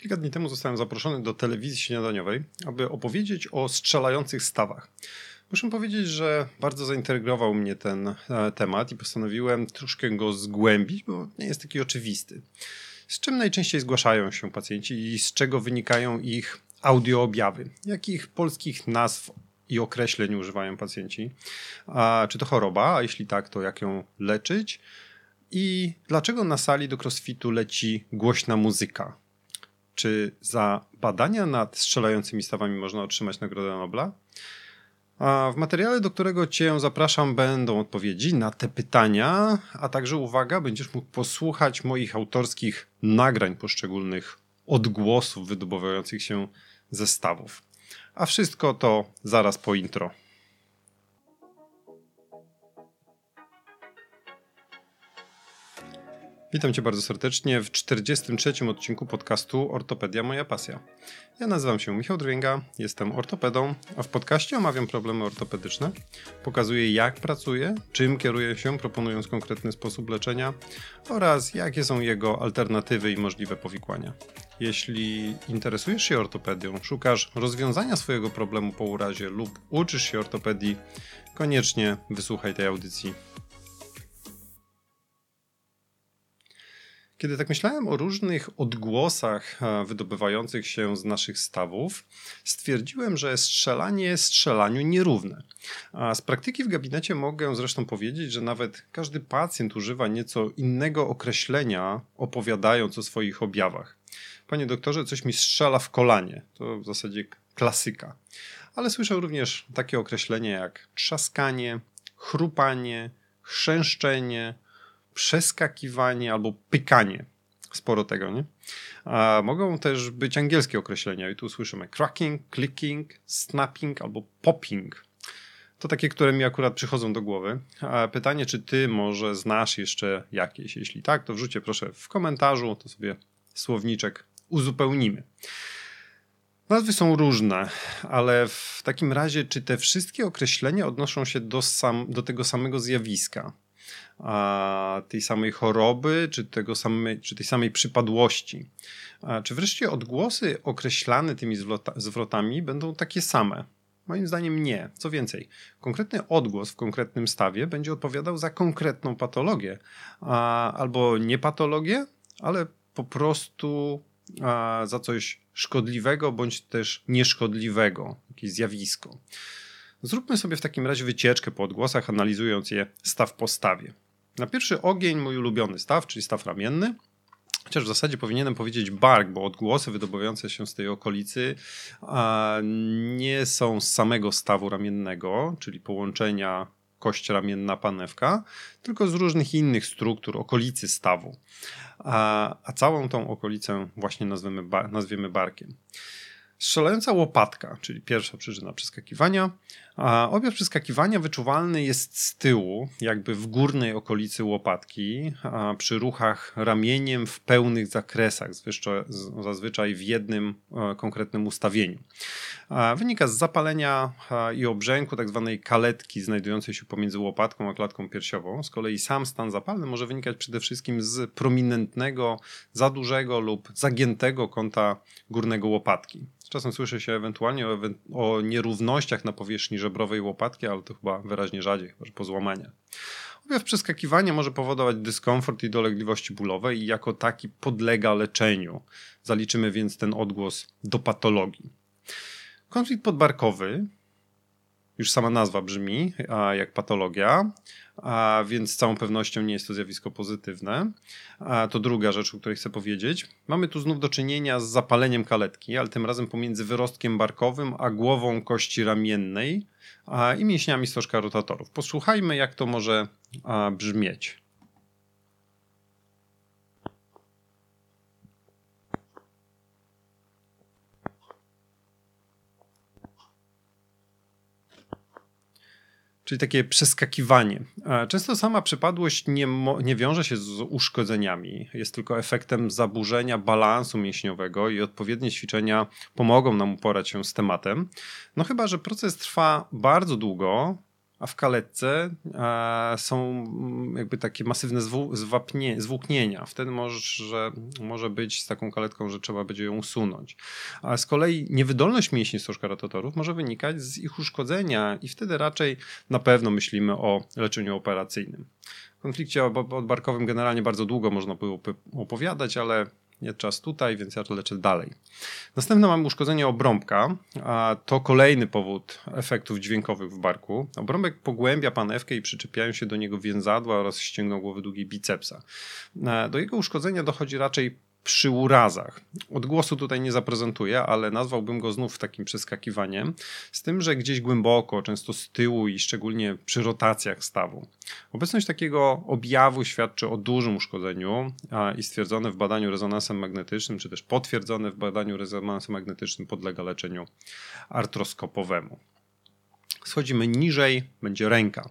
Kilka dni temu zostałem zaproszony do telewizji śniadaniowej, aby opowiedzieć o strzelających stawach. Muszę powiedzieć, że bardzo zaintrygował mnie ten e, temat i postanowiłem troszkę go zgłębić, bo nie jest taki oczywisty. Z czym najczęściej zgłaszają się pacjenci i z czego wynikają ich audioobjawy? Jakich polskich nazw i określeń używają pacjenci? A czy to choroba? A jeśli tak, to jak ją leczyć? I dlaczego na sali do crossfitu leci głośna muzyka? Czy za badania nad strzelającymi stawami można otrzymać Nagrodę Nobla? A w materiale, do którego Cię zapraszam, będą odpowiedzi na te pytania, a także uwaga, będziesz mógł posłuchać moich autorskich nagrań poszczególnych odgłosów wydobywających się ze stawów. A wszystko to zaraz po intro. Witam Cię bardzo serdecznie w 43. odcinku podcastu Ortopedia Moja Pasja. Ja nazywam się Michał Drwięga, jestem ortopedą, a w podcaście omawiam problemy ortopedyczne, pokazuję jak pracuję, czym kieruję się, proponując konkretny sposób leczenia oraz jakie są jego alternatywy i możliwe powikłania. Jeśli interesujesz się ortopedią, szukasz rozwiązania swojego problemu po urazie lub uczysz się ortopedii, koniecznie wysłuchaj tej audycji Kiedy tak myślałem o różnych odgłosach e, wydobywających się z naszych stawów, stwierdziłem, że strzelanie strzelaniu nierówne. A z praktyki w gabinecie mogę zresztą powiedzieć, że nawet każdy pacjent używa nieco innego określenia, opowiadając o swoich objawach. Panie doktorze, coś mi strzela w kolanie. To w zasadzie klasyka. Ale słyszę również takie określenia jak trzaskanie, chrupanie, chrzęszczenie, przeskakiwanie albo pykanie. Sporo tego, nie? A mogą też być angielskie określenia i tu słyszymy cracking, clicking, snapping albo popping. To takie, które mi akurat przychodzą do głowy. Pytanie, czy ty może znasz jeszcze jakieś? Jeśli tak, to wrzućcie proszę w komentarzu, to sobie słowniczek uzupełnimy. Nazwy są różne, ale w takim razie, czy te wszystkie określenia odnoszą się do, sam, do tego samego zjawiska? Tej samej choroby, czy, tego samej, czy tej samej przypadłości. Czy wreszcie odgłosy określane tymi zwrotami będą takie same? Moim zdaniem nie. Co więcej, konkretny odgłos w konkretnym stawie będzie odpowiadał za konkretną patologię, albo nie patologię, ale po prostu za coś szkodliwego bądź też nieszkodliwego, jakieś zjawisko. Zróbmy sobie w takim razie wycieczkę po odgłosach, analizując je staw po stawie. Na pierwszy ogień mój ulubiony staw, czyli staw ramienny. Chociaż w zasadzie powinienem powiedzieć bark, bo odgłosy wydobywające się z tej okolicy nie są z samego stawu ramiennego, czyli połączenia kość ramienna panewka, tylko z różnych innych struktur okolicy stawu. A, a całą tą okolicę właśnie nazwiemy, nazwiemy barkiem. Strzelająca łopatka, czyli pierwsza przyczyna przeskakiwania. A przeskakiwania wyczuwalny jest z tyłu, jakby w górnej okolicy łopatki, przy ruchach ramieniem w pełnych zakresach, zazwyczaj w jednym e, konkretnym ustawieniu. Wynika z zapalenia i obrzęku tzw. Tak kaletki znajdującej się pomiędzy łopatką a klatką piersiową. Z kolei sam stan zapalny może wynikać przede wszystkim z prominentnego, za dużego lub zagiętego kąta górnego łopatki. Czasem słyszy się ewentualnie o nierównościach na powierzchni żebrowej łopatki, ale to chyba wyraźnie rzadziej, chyba że po złamaniach. Objaw przeskakiwania może powodować dyskomfort i dolegliwości bólowe i jako taki podlega leczeniu. Zaliczymy więc ten odgłos do patologii. Konflikt podbarkowy, już sama nazwa brzmi jak patologia, a więc z całą pewnością nie jest to zjawisko pozytywne. A to druga rzecz, o której chcę powiedzieć. Mamy tu znów do czynienia z zapaleniem kaletki, ale tym razem pomiędzy wyrostkiem barkowym a głową kości ramiennej a, i mięśniami stożka rotatorów. Posłuchajmy, jak to może a, brzmieć. Czyli takie przeskakiwanie. Często sama przypadłość nie, nie wiąże się z uszkodzeniami, jest tylko efektem zaburzenia balansu mięśniowego i odpowiednie ćwiczenia pomogą nam uporać się z tematem. No chyba, że proces trwa bardzo długo, a w kaletce e, są mm, jakby takie masywne zwapnie, zwłóknienia. Wtedy może, może być z taką kaletką, że trzeba będzie ją usunąć. A z kolei niewydolność mięśni stożka rotatorów może wynikać z ich uszkodzenia i wtedy raczej na pewno myślimy o leczeniu operacyjnym. W konflikcie odbarkowym generalnie bardzo długo można było opowiadać, ale nie czas tutaj, więc ja to leczę dalej. Następne mamy uszkodzenie obrąbka, a to kolejny powód efektów dźwiękowych w barku. Obrąbek pogłębia panewkę i przyczepiają się do niego więzadła oraz ścięgno głowy długiej bicepsa. E, do jego uszkodzenia dochodzi raczej przy urazach. Odgłosu tutaj nie zaprezentuję, ale nazwałbym go znów takim przeskakiwaniem, z tym, że gdzieś głęboko, często z tyłu i szczególnie przy rotacjach stawu. Obecność takiego objawu świadczy o dużym uszkodzeniu i stwierdzone w badaniu rezonansem magnetycznym, czy też potwierdzone w badaniu rezonansem magnetycznym podlega leczeniu artroskopowemu. Schodzimy niżej, będzie ręka.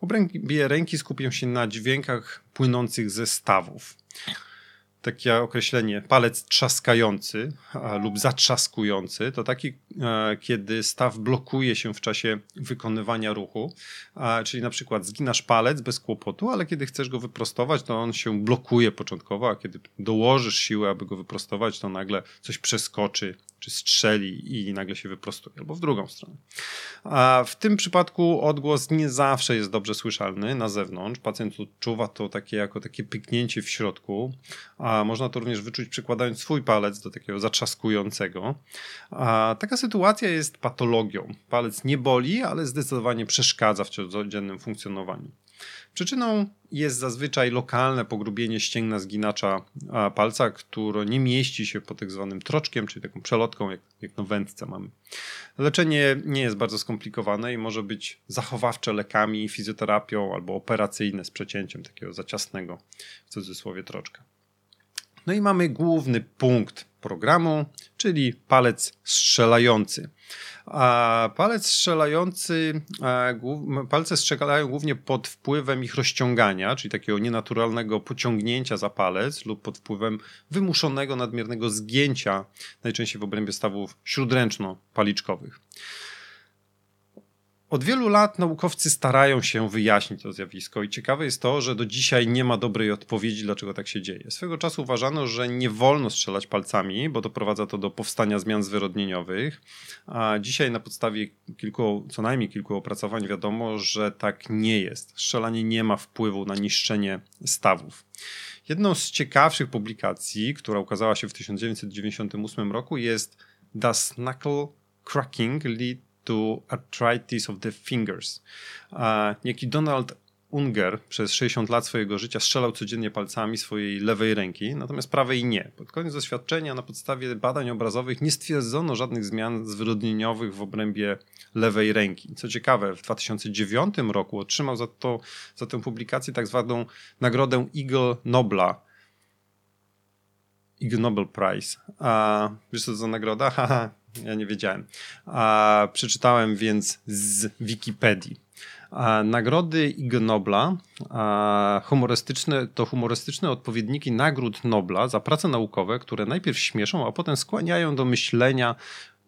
W obrębie ręki skupię się na dźwiękach płynących ze stawów takie określenie palec trzaskający lub zatrzaskujący to taki, e, kiedy staw blokuje się w czasie wykonywania ruchu, czyli na przykład zginasz palec bez kłopotu, ale kiedy chcesz go wyprostować, to on się blokuje początkowo, a kiedy dołożysz siłę, aby go wyprostować, to nagle coś przeskoczy czy strzeli i nagle się wyprostuje, albo w drugą stronę. A w tym przypadku odgłos nie zawsze jest dobrze słyszalny na zewnątrz. Pacjent odczuwa to takie jako takie pyknięcie w środku, a można to również wyczuć przykładając swój palec do takiego zatrzaskującego. A taka sytuacja jest patologią. Palec nie boli, ale zdecydowanie przeszkadza w codziennym funkcjonowaniu. Przyczyną jest zazwyczaj lokalne pogrubienie ścięgna zginacza palca, które nie mieści się pod tak zwanym troczkiem, czyli taką przelotką, jak, jak na wędce mamy. Leczenie nie jest bardzo skomplikowane i może być zachowawcze lekami, fizjoterapią albo operacyjne z przecięciem takiego zaciasnego, w cudzysłowie, troczka. No i mamy główny punkt programu, czyli palec strzelający. A palec strzelający, palce strzelają głównie pod wpływem ich rozciągania, czyli takiego nienaturalnego pociągnięcia za palec lub pod wpływem wymuszonego nadmiernego zgięcia, najczęściej w obrębie stawów śródręczno-paliczkowych. Od wielu lat naukowcy starają się wyjaśnić to zjawisko i ciekawe jest to, że do dzisiaj nie ma dobrej odpowiedzi, dlaczego tak się dzieje. Swego czasu uważano, że nie wolno strzelać palcami, bo doprowadza to do powstania zmian zwyrodnieniowych, a dzisiaj na podstawie kilku, co najmniej kilku opracowań wiadomo, że tak nie jest. Strzelanie nie ma wpływu na niszczenie stawów. Jedną z ciekawszych publikacji, która ukazała się w 1998 roku jest Does Knuckle Cracking Lead to arthritis of the fingers. A niejaki Donald Unger przez 60 lat swojego życia strzelał codziennie palcami swojej lewej ręki, natomiast prawej nie. Pod koniec doświadczenia na podstawie badań obrazowych nie stwierdzono żadnych zmian zwyrodnieniowych w obrębie lewej ręki. Co ciekawe, w 2009 roku otrzymał za, to, za tę publikację tak zwaną nagrodę Eagle Nobla. Ig Nobel Prize. A wiesz co to za nagroda? ja nie wiedziałem. A, przeczytałem więc z Wikipedii. A, nagrody Ig Nobla a, humorystyczne to humorystyczne odpowiedniki nagród Nobla za prace naukowe, które najpierw śmieszą, a potem skłaniają do myślenia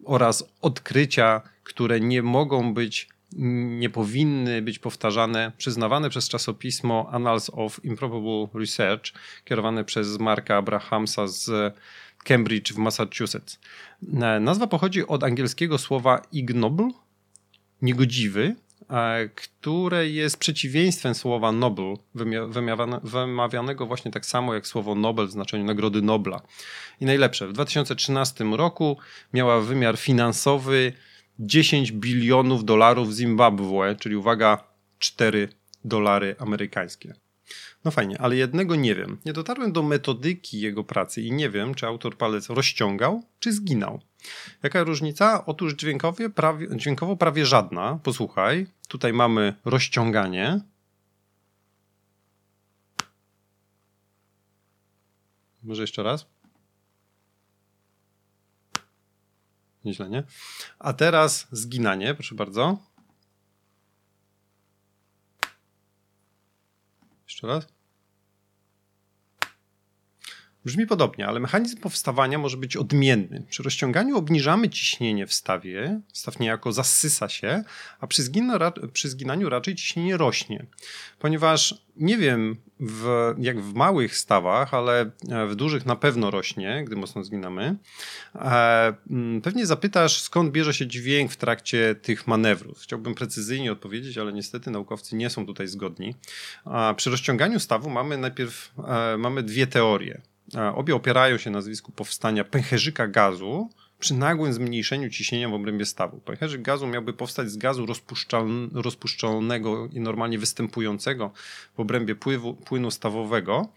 oraz odkrycia, które nie mogą być nie powinny być powtarzane, przyznawane przez czasopismo Annals of Improbable Research, kierowane przez Marka Abrahamsa z Cambridge w Massachusetts. E, nazwa pochodzi od angielskiego słowa ignoble, niegodziwy, e, które jest przeciwieństwem słowa Nobel, wymawianego właśnie tak samo jak słowo Nobel w znaczeniu Nagrody Nobla. I najlepsze, w 2013 roku miała wymiar finansowy 10 bilionów dolarów Zimbabwe, czyli uwaga, 4 dolary amerykańskie. No fajnie, ale jednego nie wiem. Nie dotarłem do metodyki jego pracy i nie wiem, czy autor palec rozciągał, czy zginął. Jaka różnica? Otóż dźwiękowo prawie, dźwiękowo prawie żadna. Posłuchaj, tutaj mamy rozciąganie. Może jeszcze raz? Nieźle, nie? A teraz zginanie, proszę bardzo. Jeszcze raz. Brzmi podobnie, ale mechanizm powstawania może być odmienny. Przy rozciąganiu obniżamy ciśnienie w stawie, staw niejako zasysa się, a przy, przy zginaniu raczej ciśnienie rośnie. Ponieważ nie wiem w, jak w małych stawach, ale w dużych na pewno rośnie, gdy mocno zginamy. E, mm, pewnie zapytasz, skąd bierze się dźwięk w trakcie tych manewrów. Chciałbym precyzyjnie odpowiedzieć, ale niestety naukowcy nie są tutaj zgodni. Przy rozciąganiu stawu mamy najpierw e, mamy dwie teorie. Obie opierają się na zjawisku powstania pęcherzyka gazu przy nagłym zmniejszeniu ciśnienia w obrębie stawu. Pęcherzyk gazu miałby powstać z gazu rozpuszczalnego i normalnie występującego w obrębie pływu, płynu stawowego,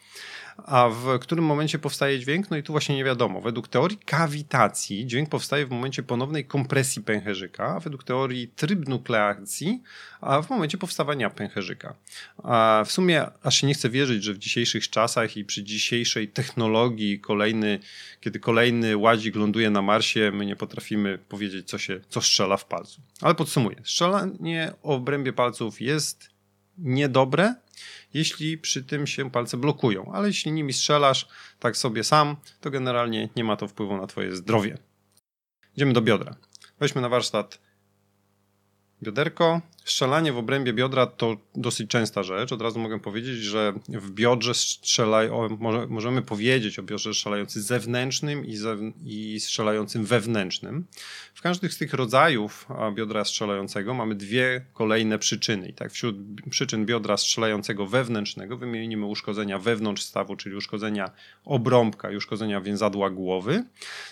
a w którym momencie powstaje dźwięk? No i tu właśnie nie wiadomo. Według teorii kawitacji dźwięk powstaje w momencie ponownej kompresji pęcherzyka, a według teorii trybnukleacji a w momencie powstawania pęcherzyka. A w sumie aż się nie chcę wierzyć, że w dzisiejszych czasach i przy dzisiejszej technologii kolejny, kiedy kolejny ładzik ląduje na Marsie, my nie potrafimy powiedzieć, co się, co strzela w palcu. Ale podsumuję. Strzelanie o obrębie palców jest niedobre, jeśli przy tym się palce blokują, ale jeśli nimi strzelasz tak sobie sam, to generalnie nie ma to wpływu na twoje zdrowie. Idziemy do biodra. Weźmy na warsztat bioderko, Strzelanie w obrębie biodra to dosyć częsta rzecz. Od razu mogę powiedzieć, że w biodrze strzelają, może, możemy powiedzieć o biodrze strzelającym zewnętrznym i, zew, i strzelającym wewnętrznym. W każdym z tych rodzajów biodra strzelającego mamy dwie kolejne przyczyny. I tak wśród przyczyn biodra strzelającego wewnętrznego wymienimy uszkodzenia wewnątrz stawu, czyli uszkodzenia obrąbka i uszkodzenia więzadła głowy.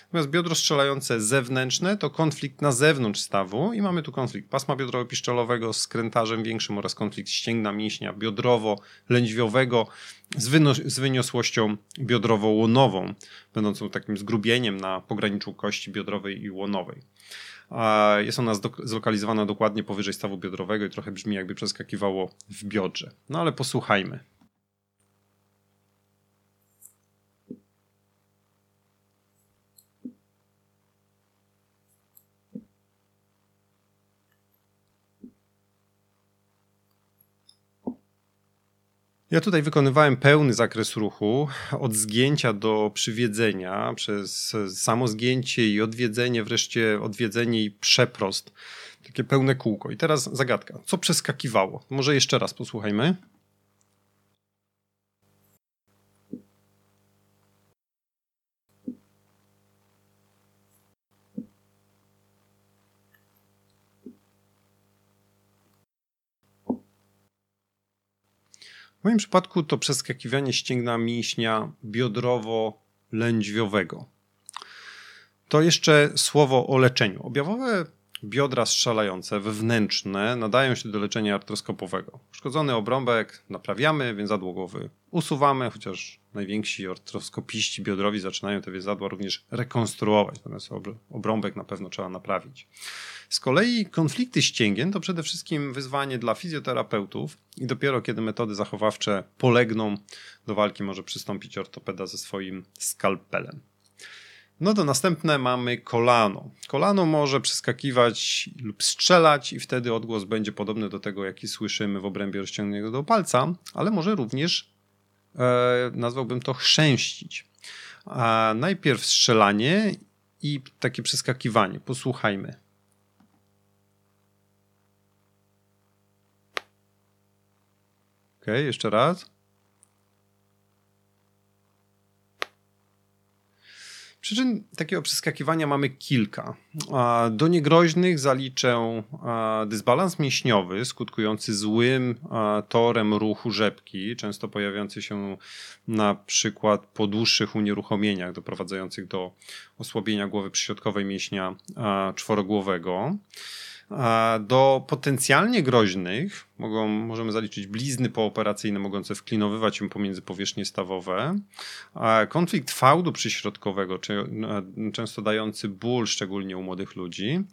Natomiast biodro strzelające zewnętrzne to konflikt na zewnątrz stawu i mamy tu konflikt pasma biodrowo-piszczelowego z krętarzem większym oraz konflikt ścięgna mięśnia biodrowo-lędźwiowego z, z wyniosłością biodrowo-łonową, będącą takim zgrubieniem na pograniczu kości biodrowej i łonowej. Jest ona zlokalizowana dokładnie powyżej stawu biodrowego i trochę brzmi jakby przeskakiwało w biodrze. No ale posłuchajmy. Ja tutaj wykonywałem pełny zakres ruchu, od zgięcia do przywiedzenia, przez samo zgięcie i odwiedzenie, wreszcie odwiedzenie i przeprost. Takie pełne kółko. I teraz zagadka. Co przeskakiwało? Może jeszcze raz posłuchajmy. W moim przypadku to przeskakiwanie ścięgna mięśnia biodrowo-lędźwiowego. To jeszcze słowo o leczeniu. Objawowe biodra strzelające, wewnętrzne, nadają się do leczenia artroskopowego. Uszkodzony obrąbek naprawiamy, więzadło głowy usuwamy, chociaż najwięksi artroskopiści biodrowi zaczynają te więzadła również rekonstruować, natomiast obrąbek na pewno trzeba naprawić. Z kolei konflikty ścięgien to przede wszystkim wyzwanie dla fizjoterapeutów i dopiero kiedy metody zachowawcze polegną, do walki może przystąpić ortopeda ze swoim skalpelem. No to następne mamy kolano. Kolano może przeskakiwać lub strzelać i wtedy odgłos będzie podobny do tego, jaki słyszymy w obrębie rozciągniętego palca, ale może również, e, nazwałbym to, chrzęścić. A najpierw strzelanie i takie przeskakiwanie. Posłuchajmy. Ok, jeszcze raz. Przyczyn takiego przeskakiwania mamy kilka. Do niegroźnych zaliczę dysbalans mięśniowy skutkujący złym torem ruchu rzepki, często pojawiający się na przykład po dłuższych unieruchomieniach doprowadzających do osłabienia głowy przyśrodkowej mięśnia czworogłowego. Do potencjalnie groźnych mogą, możemy zaliczyć blizny pooperacyjne mogące wklinowywać się pomiędzy powierzchnie stawowe, konflikt fałdu przyśrodkowego, często dający ból, szczególnie u młodych ludzi,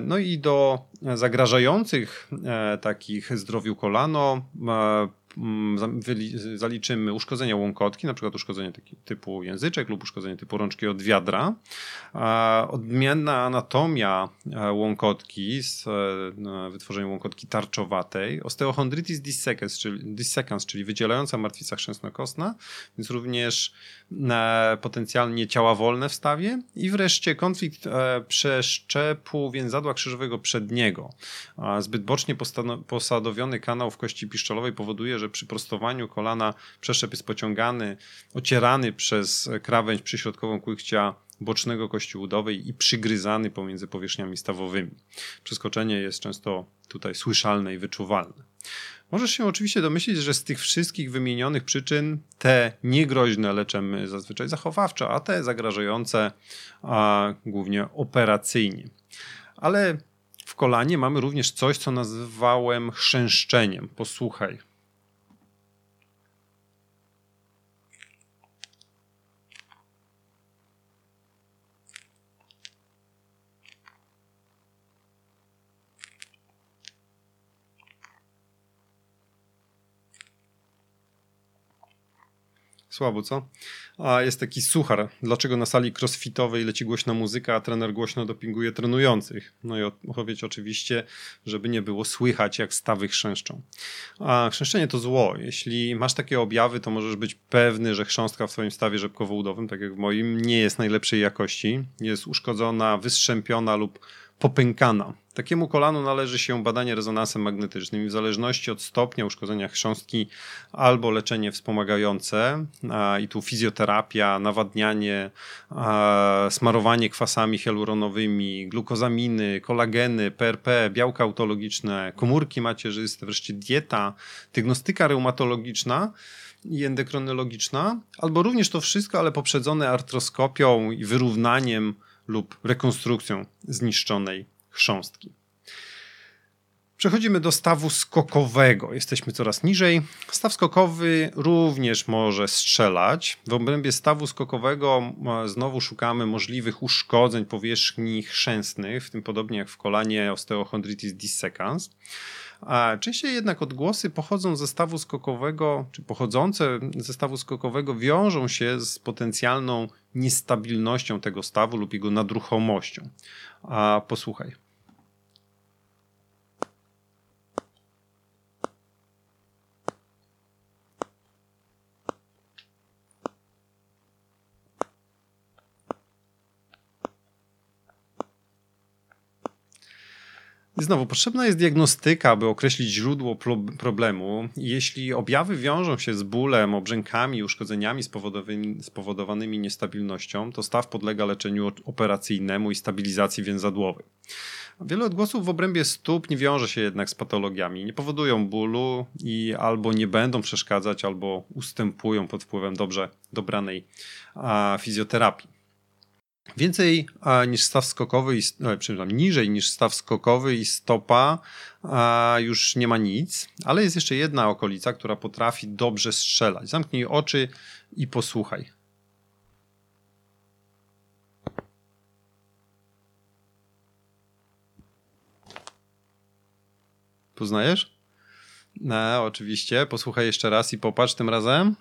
no i do zagrażających e, takich zdrowiu kolano mm, zaliczymy uszkodzenia łąkotki, na przykład uszkodzenie typu języczek lub uszkodzenie typu rączki od wiadra. Odmienna anatomia e, łąkotki z e, wytworzeniem łąkotki tarczowatej, osteochondritis dissecans, czyli, dissecans, czyli wydzielająca martwica chrzęsno-kostna, więc również e, potencjalnie ciała wolne w stawie i wreszcie konflikt przeszczepu więzadła krzyżowego przedniego. Zbyt bocznie posadowiony kanał w kości piszczelowej powoduje, że przy prostowaniu kolana przeszczep jest pociągany, ocierany przez krawędź przyśrodkową kłykcia bocznego kości udowej i przygryzany pomiędzy powierzchniami stawowymi. Przeskoczenie jest często tutaj słyszalne i wyczuwalne. Możesz się oczywiście domyślić, że z tych wszystkich wymienionych przyczyn te niegroźne leczemy zazwyczaj zachowawczo, a te zagrażające a głównie operacyjnie. Ale w kolanie mamy również coś, co nazywałem chrzęszczeniem. Posłuchaj. Słabo, co? A jest taki suchar. Dlaczego na sali crossfitowej leci głośna muzyka, a trener głośno dopinguje trenujących? No i odpowiedź oczywiście, żeby nie było słychać, jak stawy chrzęszczą. A chrzęszczenie to zło. Jeśli masz takie objawy, to możesz być pewny, że chrząstka w twoim stawie rzepkowo-udowym, tak jak w moim, nie jest najlepszej jakości. Jest uszkodzona, wystrzępiona lub popękana. Takiemu kolanu należy się badanie rezonansem magnetycznym i w zależności od stopnia uszkodzenia chrząstki albo leczenie wspomagające i tu fizjoterapia, nawadnianie, smarowanie kwasami hialuronowymi, glukozaminy, kolageny, PRP, białka autologiczne, komórki macierzyste, wreszcie dieta, diagnostyka reumatologiczna i endokrynologiczna, albo również to wszystko, ale poprzedzone artroskopią i wyrównaniem lub rekonstrukcją zniszczonej chrząstki. Przechodzimy do stawu skokowego. Jesteśmy coraz niżej. Staw skokowy również może strzelać. W obrębie stawu skokowego e, znowu szukamy możliwych uszkodzeń powierzchni chrzęsnych, w tym podobnie jak w kolanie osteochondritis dissecans. A częściej jednak odgłosy pochodzą ze stawu skokowego, czy pochodzące ze stawu skokowego wiążą się z potencjalną niestabilnością tego stawu lub jego nadruchomością. A posłuchaj. Znowu, potrzebna jest diagnostyka, aby określić źródło problemu. Jeśli objawy wiążą się z bólem, obrzękami, uszkodzeniami spowodowanymi niestabilnością, to staw podlega leczeniu operacyjnemu i stabilizacji więzadłowej. Wiele odgłosów w obrębie stóp nie wiąże się jednak z patologiami. Nie powodują bólu i albo nie będą przeszkadzać, albo ustępują pod wpływem dobrze dobranej fizjoterapii. Więcej niż staw skokowy, no, przepraszam, niżej niż staw skokowy i stopa już nie ma nic, ale jest jeszcze jedna okolica, która potrafi dobrze strzelać. Zamknij oczy i posłuchaj. Poznajesz? No, oczywiście. Posłuchaj jeszcze raz i popatrz tym razem.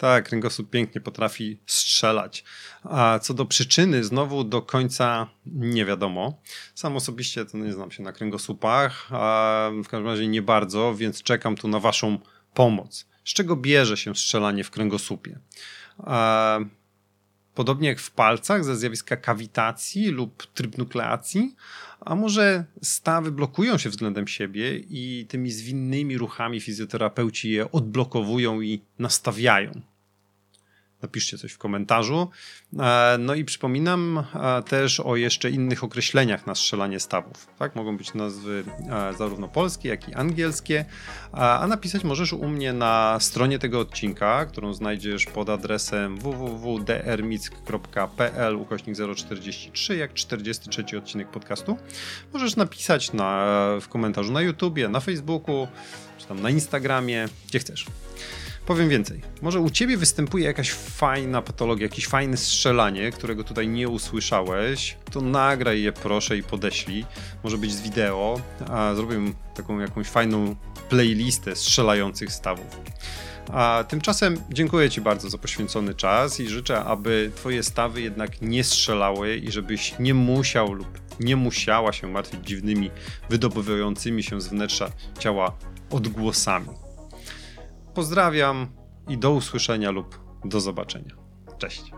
Tak, kręgosłup pięknie potrafi strzelać. A co do przyczyny, znowu do końca nie wiadomo. Sam osobiście to nie znam się na kręgosłupach, a w każdym razie nie bardzo, więc czekam tu na Waszą pomoc. Z czego bierze się strzelanie w kręgosłupie? Podobnie jak w palcach, ze zjawiska kawitacji lub trybnukleacji, a może stawy blokują się względem siebie i tymi zwinnymi ruchami fizjoterapeuci je odblokowują i nastawiają. Napiszcie coś w komentarzu. E, no i przypominam e, też o jeszcze innych określeniach na strzelanie stawów. Tak? Mogą być nazwy e, zarówno polskie, jak i angielskie. A napisać możesz u mnie na stronie tego odcinka, którą znajdziesz pod adresem www.drmick.pl ukośnik 043, jak 43 odcinek podcastu. Możesz napisać na, w komentarzu na YouTubie, na Facebooku, czy tam na Instagramie, gdzie chcesz. Powiem więcej. Może u ciebie występuje jakaś fajna patologia, jakieś fajne strzelanie, którego tutaj nie usłyszałeś, to nagraj je proszę i podeślij. Może być z wideo, a zrobię taką jakąś fajną playlistę strzelających stawów. A tymczasem dziękuję Ci bardzo za poświęcony czas i życzę, aby Twoje stawy jednak nie strzelały i żebyś nie musiał lub nie musiała się martwić dziwnymi, wydobywającymi się z wnętrza ciała odgłosami. Pozdrawiam i do usłyszenia lub do zobaczenia. Cześć.